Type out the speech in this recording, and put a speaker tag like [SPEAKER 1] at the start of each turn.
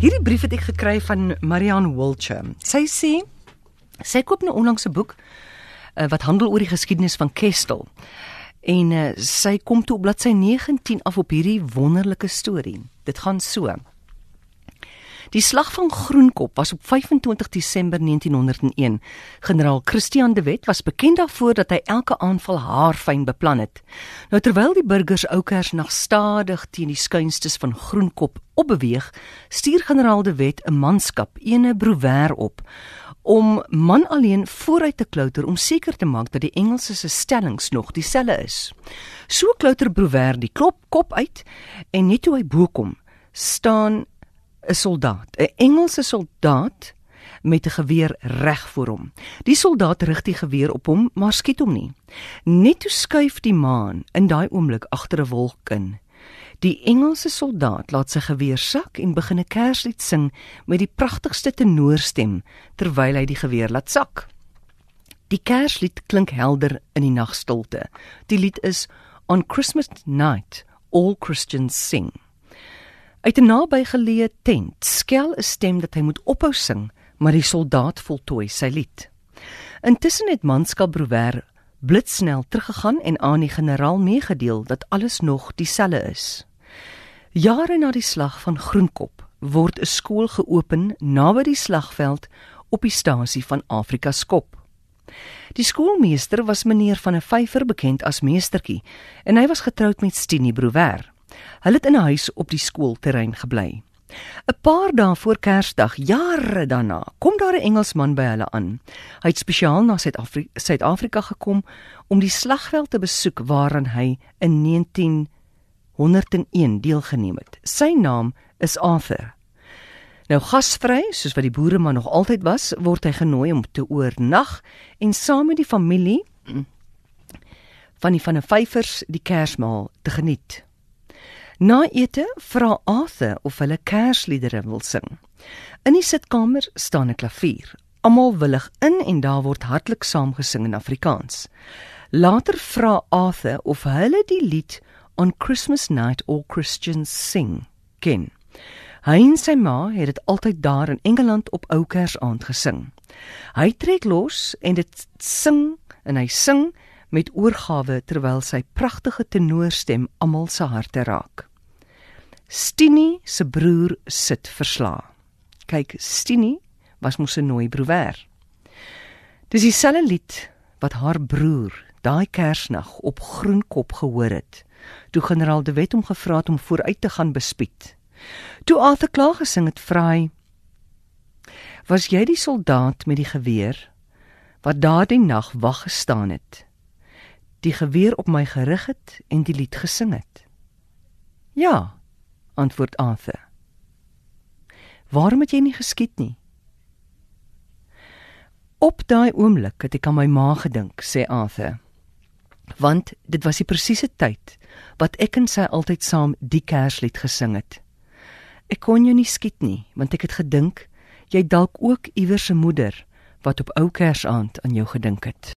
[SPEAKER 1] Hierdie brief het ek gekry van Marianne Wiltshire. Sy sê sy koop nou onlangs 'n boek uh, wat handel oor die geskiedenis van Kestel. En uh, sy kom toe op bladsy 19 af op hierdie wonderlike storie. Dit gaan so. Die slag van Groenkop was op 25 Desember 1901. Generaal Christian de Wet was bekend daarvoor dat hy elke aanval haarfyn beplan het. Nou terwyl die burgers Oukers nog stadig teen die skuinstes van Groenkop opbeweeg, stuur generaal de Wet 'n manskap, ene Brouwer op om man alleen vooruit te klouter om seker te maak dat die Engelse se stellings nog dieselfde is. So klouter Brouwer die klop kop uit en net toe hy bo kom, staan 'n soldaat, 'n Engelse soldaat met 'n geweer reg voor hom. Die soldaat rig die geweer op hom, maar skiet hom nie. Net toe skuif die maan in daai oomblik agter 'n wolk in. Die Engelse soldaat laat sy geweer sak en begin 'n kerslied sing met die pragtigste tenorstem terwyl hy die geweer laat sak. Die kerslied klink helder in die nagstilte. Die lied is On Christmas Night All Christians Sing. Uit 'n nabygeleë tent skel 'n stem dat hy moet ophou sing, maar die soldaat voltooi sy lied. Intussen het manskap Brouwer blitsnel teruggegaan en aan die generaal meegedeel dat alles nog dieselfde is. Jare na die slag van Groenkop word 'n skool geopen naby die slagveld op die stasie van Afrika Skop. Die skoolmeester was meneer van 'n vyfer bekend as meestertjie en hy was getroud met Stinie Brouwer. Hulle het in 'n huis op die skoolterrein gebly. 'n Paar dae voor Kersdag, jare daarna, kom daar 'n Engelsman by hulle aan. Hy het spesiaal na Suid-Afrika Suid-Afrika gekom om die slagveld te besoek waaraan hy in 1901 deelgeneem het. Sy naam is Arthur. Nou gasvry, soos wat die boereman nog altyd was, word hy genooi om te oornag en saam met die familie van die van 'n vyfers die Kersmaal te geniet. Na ete vra Arthur of hulle Kersliedere wil sing. In die sitkamer staan 'n klavier. Almal willig in en daar word hartlik saamgesing in Afrikaans. Later vra Arthur of hulle die lied On Christmas Night All Christians Sing ken. Hy en sy ma het dit altyd daar in Engeland op Ou Kersaand gesing. Hy trek los en dit sing en hy sing met oorgawe terwyl sy pragtige tenorstem almal se harte raak. Stinie se broer sit versla. Kyk, Stinie was mos 'n nooi broer. Dis dieselfde lied wat haar broer daai Kersnag op Groenkop gehoor het. Toe generaal De Wet hom gevra het om vooruit te gaan bespied. Toe Arthur klaar gesing het, vra hy: "Was jy die soldaat met die geweer wat daardie nag wag gestaan het? Die geweer op my gerig het en die lied gesing het?" "Ja," antwoord Arthur. Waarom het jy nie geskiet nie? Op daai oomblik het ek aan my ma gedink, sê Arthur. Want dit was die presiese tyd wat ek en sy altyd saam die Kerslied gesing het. Ek kon jou nie skiet nie, want ek het gedink jy dalk ook iewers se moeder wat op ou Kersaand aan jou gedink het.